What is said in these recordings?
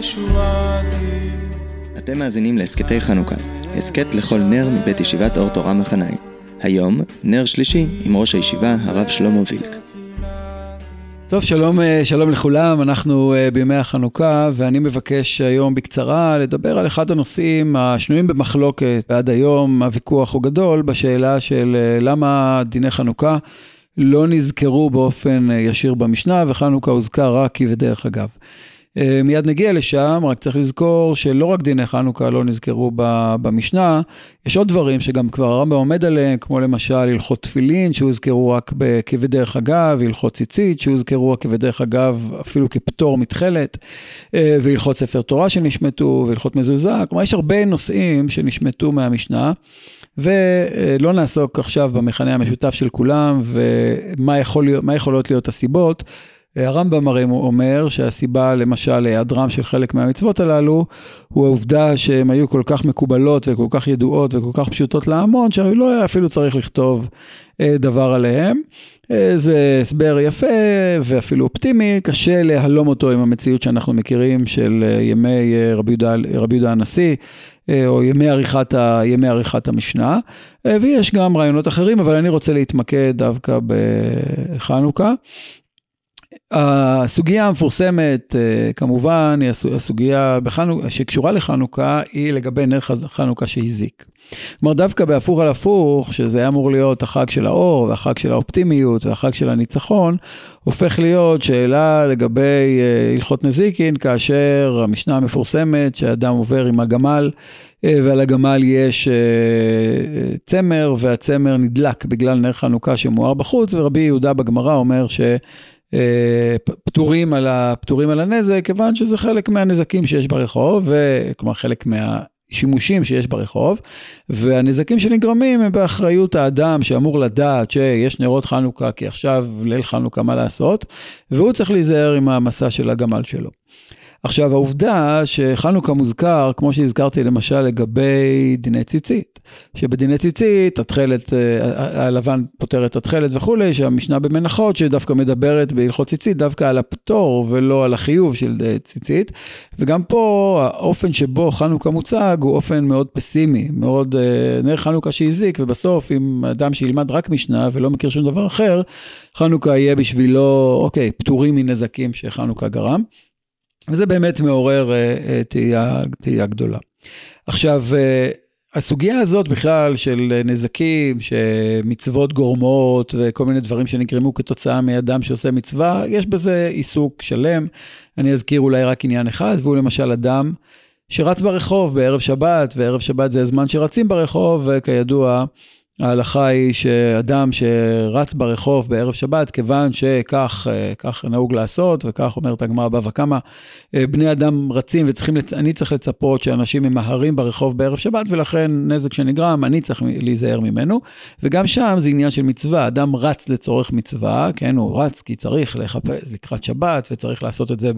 ישועתי. אתם מאזינים להסכתי חנוכה, הסכת לכל נר מבית ישיבת אור תורה מחניים. היום, נר שלישי עם ראש הישיבה, הרב שלמה וילק. טוב, שלום, אה, שלום לכולם, אנחנו אה, בימי החנוכה, ואני מבקש היום בקצרה לדבר על אחד הנושאים השנויים במחלוקת עד היום, הוויכוח הוא גדול בשאלה של אה, למה דיני חנוכה לא נזכרו באופן ישיר במשנה, וחנוכה הוזכר רק כבדרך אגב. אה, מיד נגיע לשם, רק צריך לזכור שלא רק דיני חנוכה לא נזכרו במשנה, יש עוד דברים שגם כבר הרמב"ם עומד עליהם, כמו למשל הלכות תפילין שהוזכרו רק כבדרך אגב, הלכות ציצית שהוזכרו רק כבדרך אגב, אפילו כפטור מתכלת, אה, והלכות ספר תורה שנשמטו, והלכות מזוזה, כלומר יש הרבה נושאים שנשמטו מהמשנה. ולא נעסוק עכשיו במכנה המשותף של כולם ומה יכול יכולות להיות הסיבות. הרמב"ם הרי אומר שהסיבה למשל להיעדרם של חלק מהמצוות הללו הוא העובדה שהן היו כל כך מקובלות וכל כך ידועות וכל כך פשוטות להמון שלא היה אפילו צריך לכתוב אה, דבר עליהם. אה, זה הסבר יפה ואפילו אופטימי, קשה להלום אותו עם המציאות שאנחנו מכירים של אה, ימי רבי יהודה, רבי יהודה הנשיא. או ימי עריכת, ה, ימי עריכת המשנה, ויש גם רעיונות אחרים, אבל אני רוצה להתמקד דווקא בחנוכה. הסוגיה המפורסמת אה, כמובן היא הסוגיה בחנוכה, שקשורה לחנוכה היא לגבי נר חנוכה שהזיק. כלומר דווקא בהפוך על הפוך, שזה היה אמור להיות החג של האור והחג של האופטימיות והחג של הניצחון, הופך להיות שאלה לגבי אה, הלכות נזיקין, כאשר המשנה המפורסמת שאדם עובר עם הגמל אה, ועל הגמל יש צמר והצמר נדלק בגלל נר חנוכה שמואר בחוץ ורבי יהודה בגמרא אומר ש... אה, פטורים על, ה, פטורים על הנזק, כיוון שזה חלק מהנזקים שיש ברחוב, כלומר חלק מהשימושים שיש ברחוב, והנזקים שנגרמים הם באחריות האדם שאמור לדעת שיש נרות חנוכה, כי עכשיו ליל חנוכה מה לעשות, והוא צריך להיזהר עם המסע של הגמל שלו. עכשיו, העובדה שחנוכה מוזכר, כמו שהזכרתי למשל לגבי דיני ציצית, שבדיני ציצית, התכלת, אה, הלבן פותר את התכלת וכולי, שהמשנה במנחות שדווקא מדברת בהלכות ציצית דווקא על הפטור ולא על החיוב של אה, ציצית, וגם פה האופן שבו חנוכה מוצג הוא אופן מאוד פסימי, מאוד אה, נר חנוכה שהזיק, ובסוף אם אדם שילמד רק משנה ולא מכיר שום דבר אחר, חנוכה יהיה בשבילו, אוקיי, פטורים מנזקים שחנוכה גרם. וזה באמת מעורר uh, תהייה, תהייה גדולה. עכשיו, uh, הסוגיה הזאת בכלל של נזקים שמצוות גורמות וכל מיני דברים שנגרמו כתוצאה מאדם שעושה מצווה, יש בזה עיסוק שלם. אני אזכיר אולי רק עניין אחד, והוא למשל אדם שרץ ברחוב בערב שבת, וערב שבת זה הזמן שרצים ברחוב, וכידוע, ההלכה היא שאדם שרץ ברחוב בערב שבת, כיוון שכך אה, נהוג לעשות, וכך אומרת הגמרא בבא קמא, אה, בני אדם רצים וצריכים, אני צריך לצפות שאנשים ממהרים ברחוב בערב שבת, ולכן נזק שנגרם, אני צריך להיזהר ממנו. וגם שם זה עניין של מצווה, אדם רץ לצורך מצווה, כן, הוא רץ כי צריך לחפש לקראת שבת, וצריך לעשות את זה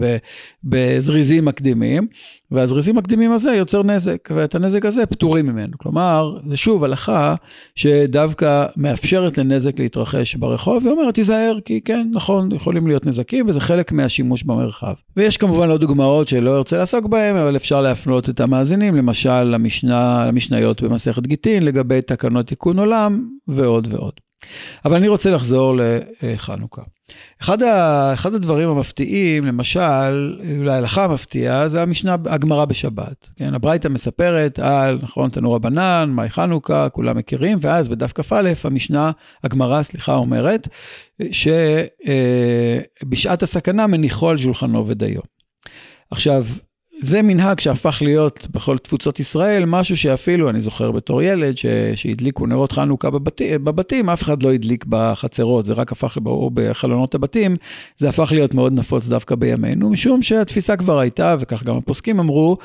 בזריזים מקדימים, והזריזים מקדימים הזה יוצר נזק, ואת הנזק הזה פטורים ממנו. כלומר, זה שוב הלכה שדווקא מאפשרת לנזק להתרחש ברחוב, ואומרת, תיזהר, כי כן, נכון, יכולים להיות נזקים, וזה חלק מהשימוש במרחב. ויש כמובן עוד דוגמאות שלא ארצה לעסוק בהן, אבל אפשר להפנות את המאזינים, למשל למשנה, למשניות במסכת גיטין, לגבי תקנות תיקון עולם, ועוד ועוד. אבל אני רוצה לחזור לחנוכה. אחד, ה, אחד הדברים המפתיעים, למשל, אולי ההלכה המפתיעה, זה המשנה, הגמרא בשבת. כן, הברייתא מספרת על, נכון, תנור הבנן, מאי חנוכה, כולם מכירים, ואז בדף כ"א, המשנה, הגמרא, סליחה, אומרת, שבשעת הסכנה מניחו על שולחנו ודיו. עכשיו, זה מנהג שהפך להיות בכל תפוצות ישראל, משהו שאפילו, אני זוכר בתור ילד, ש, שהדליקו נרות חנוכה בבתים, בבתים, אף אחד לא הדליק בחצרות, זה רק הפך, או בחלונות הבתים, זה הפך להיות מאוד נפוץ דווקא בימינו, משום שהתפיסה כבר הייתה, וכך גם הפוסקים אמרו,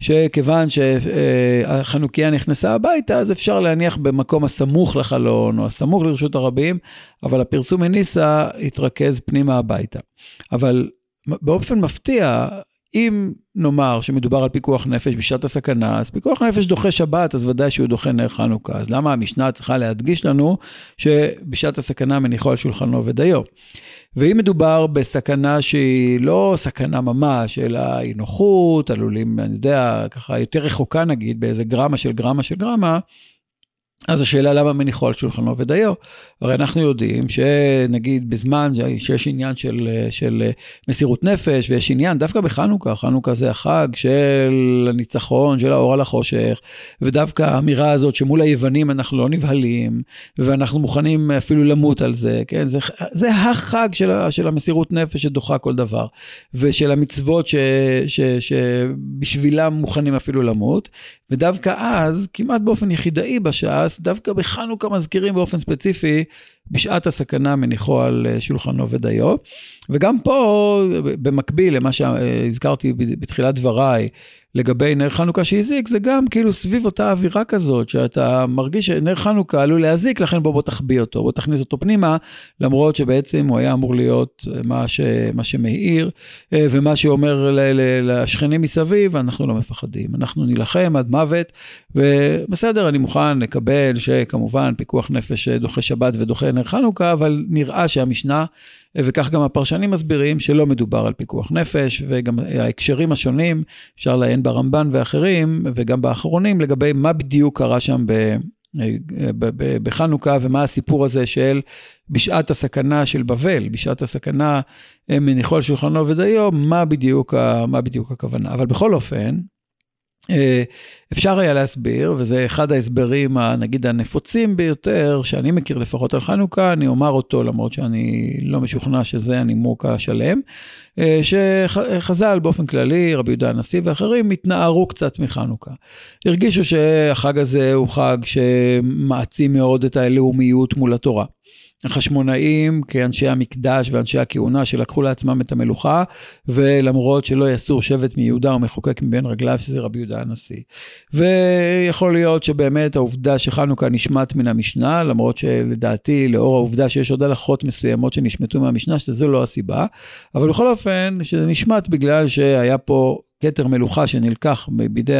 שכיוון שהחנוכיה נכנסה הביתה, אז אפשר להניח במקום הסמוך לחלון, או הסמוך לרשות הרבים, אבל הפרסום מניסה התרכז פנימה הביתה. אבל באופן מפתיע, אם נאמר שמדובר על פיקוח נפש בשעת הסכנה, אז פיקוח נפש דוחה שבת, אז ודאי שהוא דוחה נר חנוכה. אז למה המשנה צריכה להדגיש לנו שבשעת הסכנה מניחו על שולחנו ודיו? ואם מדובר בסכנה שהיא לא סכנה ממש, אלא היא נוחות, עלולים, אני יודע, ככה יותר רחוקה נגיד, באיזה גרמה של גרמה של גרמה, אז השאלה למה מניחו על שולחנו ודיו. הרי אנחנו יודעים שנגיד בזמן שיש עניין של, של מסירות נפש ויש עניין, דווקא בחנוכה, חנוכה זה החג של הניצחון, של האור על החושך, ודווקא האמירה הזאת שמול היוונים אנחנו לא נבהלים, ואנחנו מוכנים אפילו למות על זה, כן? זה, זה החג של, של המסירות נפש שדוחה כל דבר, ושל המצוות ש, ש, שבשבילם מוכנים אפילו למות, ודווקא אז, כמעט באופן יחידאי בש"ס, דווקא בחנוכה מזכירים באופן ספציפי בשעת הסכנה מניחו על אה, שולחנו ודיו. וגם פה, במקביל למה שהזכרתי בתחילת דבריי, לגבי נר חנוכה שהזיק, זה גם כאילו סביב אותה אווירה כזאת, שאתה מרגיש שנר חנוכה עלול להזיק, לכן בוא בוא תחביא אותו, בוא תכניס אותו פנימה, למרות שבעצם הוא היה אמור להיות מה, ש, מה שמאיר, אה, ומה שאומר לשכנים מסביב, אנחנו לא מפחדים. אנחנו נילחם עד מוות, ובסדר, אני מוכן לקבל שכמובן פיקוח נפש דוחה שבת ודוחה נר חנוכה, אבל נראה שהמשנה וכך גם הפרשנים מסבירים שלא מדובר על פיקוח נפש, וגם ההקשרים השונים, אפשר לעיין ברמב"ן ואחרים, וגם באחרונים, לגבי מה בדיוק קרה שם ב... בחנוכה ומה הסיפור הזה של בשעת הסכנה של בבל, בשעת הסכנה מניחו על שולחנו ודיו, מה בדיוק, מה בדיוק הכוונה. אבל בכל אופן, אה, אפשר היה להסביר, וזה אחד ההסברים, נגיד, הנפוצים ביותר, שאני מכיר לפחות על חנוכה, אני אומר אותו למרות שאני לא משוכנע שזה הנימוק השלם, אה, שחז"ל באופן כללי, רבי יהודה הנשיא ואחרים, התנערו קצת מחנוכה. הרגישו שהחג הזה הוא חג שמעצים מאוד את הלאומיות מול התורה. החשמונאים כאנשי המקדש ואנשי הכהונה שלקחו לעצמם את המלוכה, ולמרות שלא יסור שבט מיהודה ומחוקק מבין רגליו, שזה רבי יהודה הנשיא. ויכול להיות שבאמת העובדה שחנוכה נשמט מן המשנה, למרות שלדעתי, לאור העובדה שיש עוד הלכות מסוימות שנשמטו מהמשנה, שזו לא הסיבה, אבל בכל אופן, שזה נשמט בגלל שהיה פה כתר מלוכה שנלקח בידי,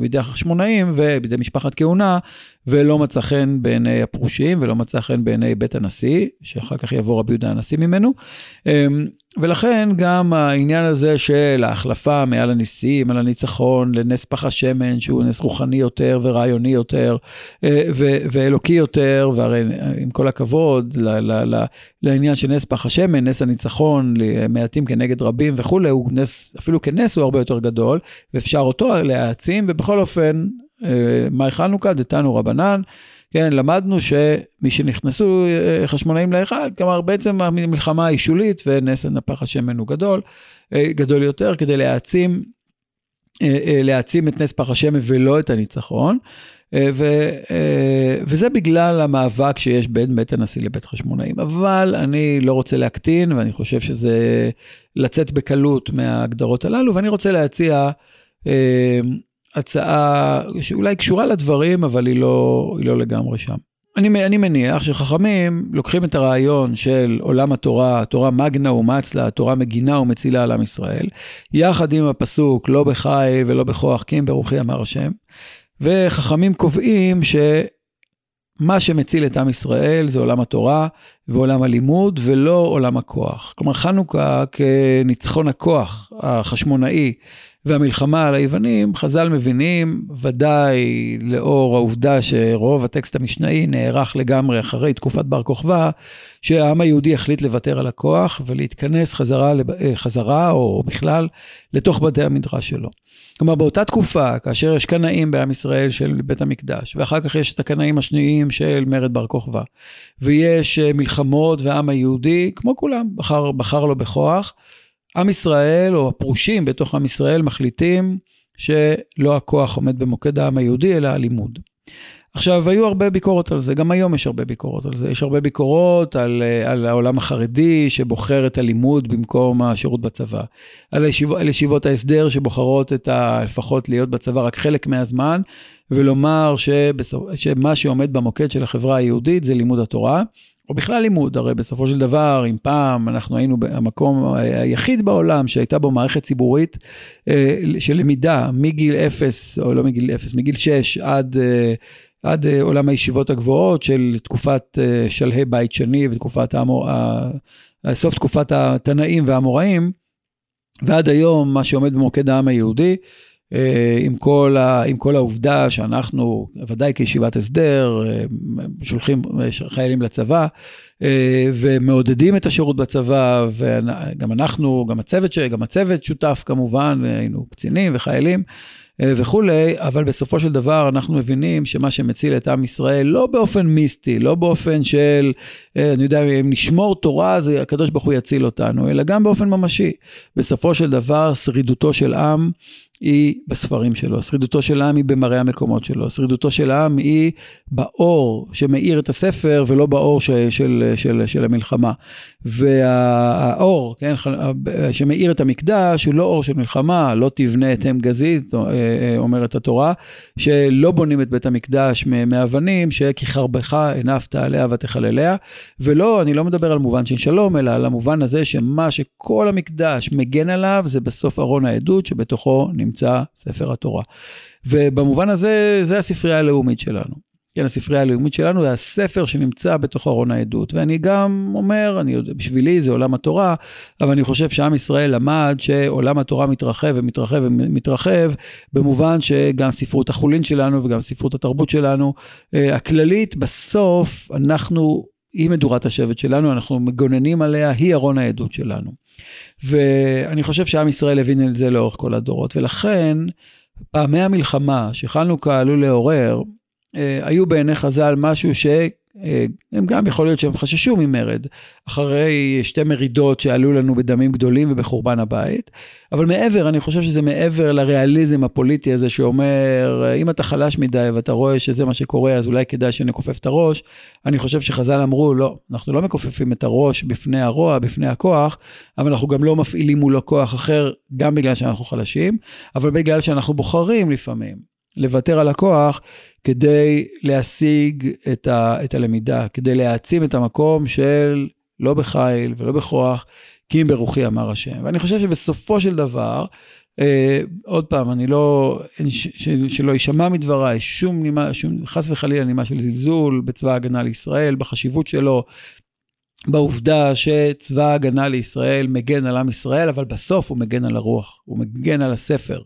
בידי החשמונאים ובידי משפחת כהונה, ולא מצא חן בעיני הפרושים ולא מצא חן בעיני בית הנשיא, שאחר כך יבוא רבי יהודה הנשיא ממנו. ולכן גם העניין הזה של ההחלפה מעל הניסים, על הניצחון, לנס פח השמן, שהוא נס רוחני יותר ורעיוני יותר אה, ו- ואלוקי יותר, והרי עם כל הכבוד ל- ל- ל- לעניין של נס פח השמן, נס הניצחון, מעטים כנגד רבים וכולי, הוא נס, אפילו כנס הוא הרבה יותר גדול, ואפשר אותו להעצים, ובכל אופן, אה, מאי חנוכה דתנו רבנן. כן, למדנו שמי שנכנסו אה, חשמונאים להיכל, כלומר בעצם המלחמה היא שולית ונס הנפח השמן הוא גדול, אה, גדול יותר כדי להעצים, אה, להעצים את נס פח השמן ולא את הניצחון. ו, וזה בגלל המאבק שיש בין בית הנשיא לבית חשמונאים. אבל אני לא רוצה להקטין, ואני חושב שזה לצאת בקלות מההגדרות הללו, ואני רוצה להציע הצעה שאולי קשורה לדברים, אבל היא לא, היא לא לגמרי שם. אני, אני מניח שחכמים לוקחים את הרעיון של עולם התורה, תורה מגנה ומצלה, תורה מגינה ומצילה על עם ישראל, יחד עם הפסוק לא בחי ולא בכוח כי אם ברוחי אמר השם, וחכמים קובעים שמה שמציל את עם ישראל זה עולם התורה ועולם הלימוד ולא עולם הכוח. כלומר חנוכה כניצחון הכוח החשמונאי והמלחמה על היוונים, חז"ל מבינים, ודאי לאור העובדה שרוב הטקסט המשנאי נערך לגמרי אחרי תקופת בר כוכבא, שהעם היהודי החליט לוותר על הכוח ולהתכנס חזרה, אה, חזרה או בכלל לתוך בתי המדרש שלו. כלומר, באותה תקופה, כאשר יש קנאים בעם ישראל של בית המקדש, ואחר כך יש את הקנאים השניים של מרד בר כוכבא, ויש אה, מלחמות והעם היהודי, כמו כולם, בחר, בחר לו בכוח. עם ישראל, או הפרושים בתוך עם ישראל, מחליטים שלא הכוח עומד במוקד העם היהודי, אלא הלימוד. עכשיו, היו הרבה ביקורות על זה, גם היום יש הרבה ביקורות על זה. יש הרבה ביקורות על, על העולם החרדי שבוחר את הלימוד במקום השירות בצבא. על, הישיב, על ישיבות ההסדר שבוחרות את ה... לפחות להיות בצבא רק חלק מהזמן, ולומר שבסוף, שמה שעומד במוקד של החברה היהודית זה לימוד התורה. או בכלל לימוד, הרי בסופו של דבר, אם פעם אנחנו היינו במקום היחיד בעולם שהייתה בו מערכת ציבורית אה, של למידה מגיל אפס, או לא מגיל אפס, מגיל שש עד, אה, עד אה, עולם הישיבות הגבוהות של תקופת שלהי בית שני ותקופת האמור, סוף תקופת התנאים והאמוראים, ועד היום מה שעומד במוקד העם היהודי, עם כל, ה, עם כל העובדה שאנחנו, ודאי כישיבת הסדר, אה, שולחים חיילים לצבא אה, ומעודדים את השירות בצבא, וגם אנחנו, גם הצוות, גם הצוות שותף כמובן, היינו קצינים וחיילים. אה, וכולי, אבל בסופו של דבר אנחנו מבינים שמה שמציל את עם ישראל, לא באופן מיסטי, לא באופן של, אה, אני יודע, אם נשמור תורה, אז הקדוש ברוך הוא יציל אותנו, אלא גם באופן ממשי. בסופו של דבר, שרידותו של עם היא בספרים שלו, שרידותו של העם היא במראה המקומות שלו, שרידותו של העם היא באור שמאיר את הספר ולא באור ש, של, של, של המלחמה. והאור, כן, שמאיר את המקדש הוא לא אור של מלחמה, לא תבנה את אם גזית, אה, אה, אומרת התורה, שלא בונים את בית המקדש מאבנים, שכי חרבך הנפת עליה ותחלליה, ולא, אני לא מדבר על מובן של שלום, אלא על המובן הזה שמה שכל המקדש מגן עליו זה בסוף ארון העדות שבתוכו נמצא ספר התורה. ובמובן הזה, זה הספרייה הלאומית שלנו. כן, הספרייה הלאומית שלנו זה הספר שנמצא בתוך ארון העדות. ואני גם אומר, אני יודע, בשבילי זה עולם התורה, אבל אני חושב שעם ישראל למד שעולם התורה מתרחב ומתרחב ומתרחב, במובן שגם ספרות החולין שלנו וגם ספרות התרבות שלנו, אה, הכללית, בסוף אנחנו, היא מדורת השבט שלנו, אנחנו מגוננים עליה, היא ארון העדות שלנו. ואני חושב שעם ישראל הבין את זה לאורך כל הדורות, ולכן פעמי המלחמה שחנוכה עלול לעורר, היו בעיני חז"ל משהו שהם אה, גם יכול להיות שהם חששו ממרד, אחרי שתי מרידות שעלו לנו בדמים גדולים ובחורבן הבית. אבל מעבר, אני חושב שזה מעבר לריאליזם הפוליטי הזה שאומר, אם אתה חלש מדי ואתה רואה שזה מה שקורה, אז אולי כדאי שנכופף את הראש. אני חושב שחז"ל אמרו, לא, אנחנו לא מכופפים את הראש בפני הרוע, בפני הכוח, אבל אנחנו גם לא מפעילים מולו כוח אחר, גם בגלל שאנחנו חלשים, אבל בגלל שאנחנו בוחרים לפעמים. לוותר על הכוח כדי להשיג את, ה, את הלמידה, כדי להעצים את המקום של לא בחיל ולא בכוח, כי אם ברוחי אמר השם. ואני חושב שבסופו של דבר, אה, עוד פעם, אני לא, ש, ש, שלא יישמע מדבריי שום נימה, שום, חס וחלילה נימה של זלזול בצבא ההגנה לישראל, בחשיבות שלו, בעובדה שצבא ההגנה לישראל מגן על עם ישראל, אבל בסוף הוא מגן על הרוח, הוא מגן על הספר,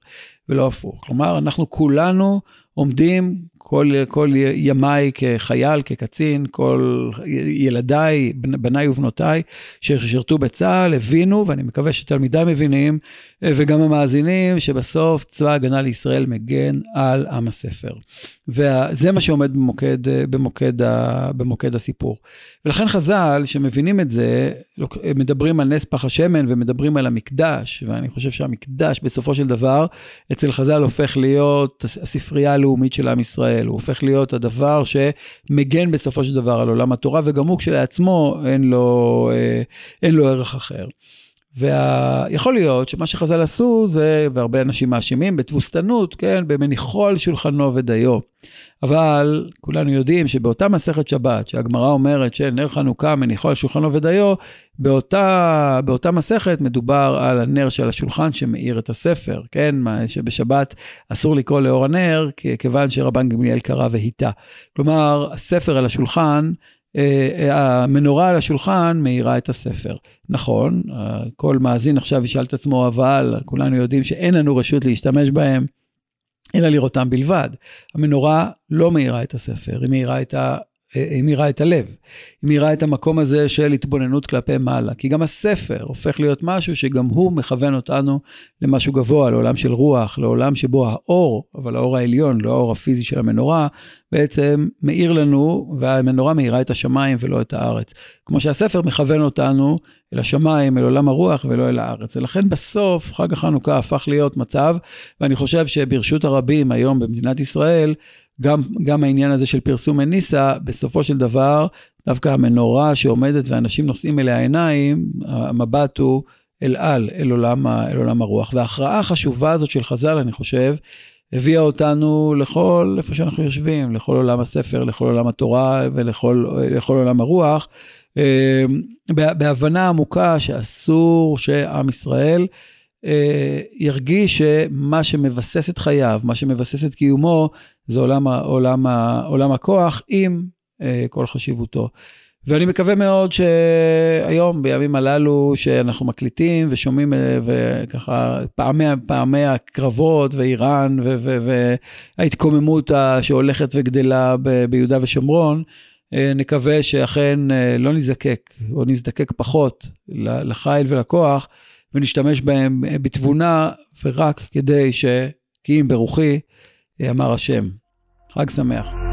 ולא הפוך. כלומר, אנחנו כולנו עומדים, כל, כל ימיי כחייל, כקצין, כל ילדיי, בניי ובנותיי, ששירתו בצה"ל, הבינו, ואני מקווה שתלמידיי מבינים, וגם המאזינים, שבסוף צבא ההגנה לישראל מגן על עם הספר. וזה מה שעומד במוקד, במוקד, במוקד הסיפור. ולכן חז"ל, שמבינים את זה, מדברים על נס פח השמן ומדברים על המקדש, ואני חושב שהמקדש בסופו של דבר, אצל חז"ל הופך להיות הספרייה הלאומית של עם ישראל, הוא הופך להיות הדבר שמגן בסופו של דבר על עולם התורה, וגם הוא כשלעצמו אין לו, אה, אין לו ערך אחר. ויכול להיות שמה שחז"ל עשו זה, והרבה אנשים מאשימים, בתבוסתנות, כן, במניחו על שולחנו ודיו. אבל כולנו יודעים שבאותה מסכת שבת, שהגמרא אומרת שנר חנוכה מניחו על שולחנו ודיו, באותה, באותה מסכת מדובר על הנר של השולחן שמאיר את הספר, כן? שבשבת אסור לקרוא לאור הנר, כיוון שרבן גמליאל קרא והיטה. כלומר, הספר על השולחן, המנורה על השולחן מאירה את הספר. נכון, כל מאזין עכשיו ישאל את עצמו, אבל כולנו יודעים שאין לנו רשות להשתמש בהם, אלא לראותם בלבד. המנורה לא מאירה את הספר, היא מאירה את. היא מאירה את הלב, היא מאירה את המקום הזה של התבוננות כלפי מעלה, כי גם הספר הופך להיות משהו שגם הוא מכוון אותנו למשהו גבוה, לעולם של רוח, לעולם שבו האור, אבל האור העליון, לא האור הפיזי של המנורה, בעצם מאיר לנו, והמנורה מאירה את השמיים ולא את הארץ. כמו שהספר מכוון אותנו אל השמיים, אל עולם הרוח ולא אל הארץ. ולכן בסוף חג החנוכה הפך להיות מצב, ואני חושב שברשות הרבים היום במדינת ישראל, גם, גם העניין הזה של פרסום אניסה, בסופו של דבר, דווקא המנורה שעומדת ואנשים נושאים אליה עיניים, המבט הוא אל על, אל עולם, אל עולם הרוח. וההכרעה החשובה הזאת של חז"ל, אני חושב, הביאה אותנו לכל איפה שאנחנו יושבים, לכל עולם הספר, לכל עולם התורה ולכל עולם הרוח, אה, בהבנה עמוקה שאסור שעם ישראל אה, ירגיש שמה שמבסס את חייו, מה שמבסס את קיומו, זה עולם, עולם, עולם הכוח עם אה, כל חשיבותו. ואני מקווה מאוד שהיום, בימים הללו, שאנחנו מקליטים ושומעים, וככה, פעמי, פעמי הקרבות ואיראן וההתקוממות שהולכת וגדלה ביהודה ושומרון, נקווה שאכן לא נזדקק, או נזדקק פחות לחיל ולכוח, ונשתמש בהם בתבונה, ורק כדי ש... כי אם ברוחי, אמר השם. חג שמח.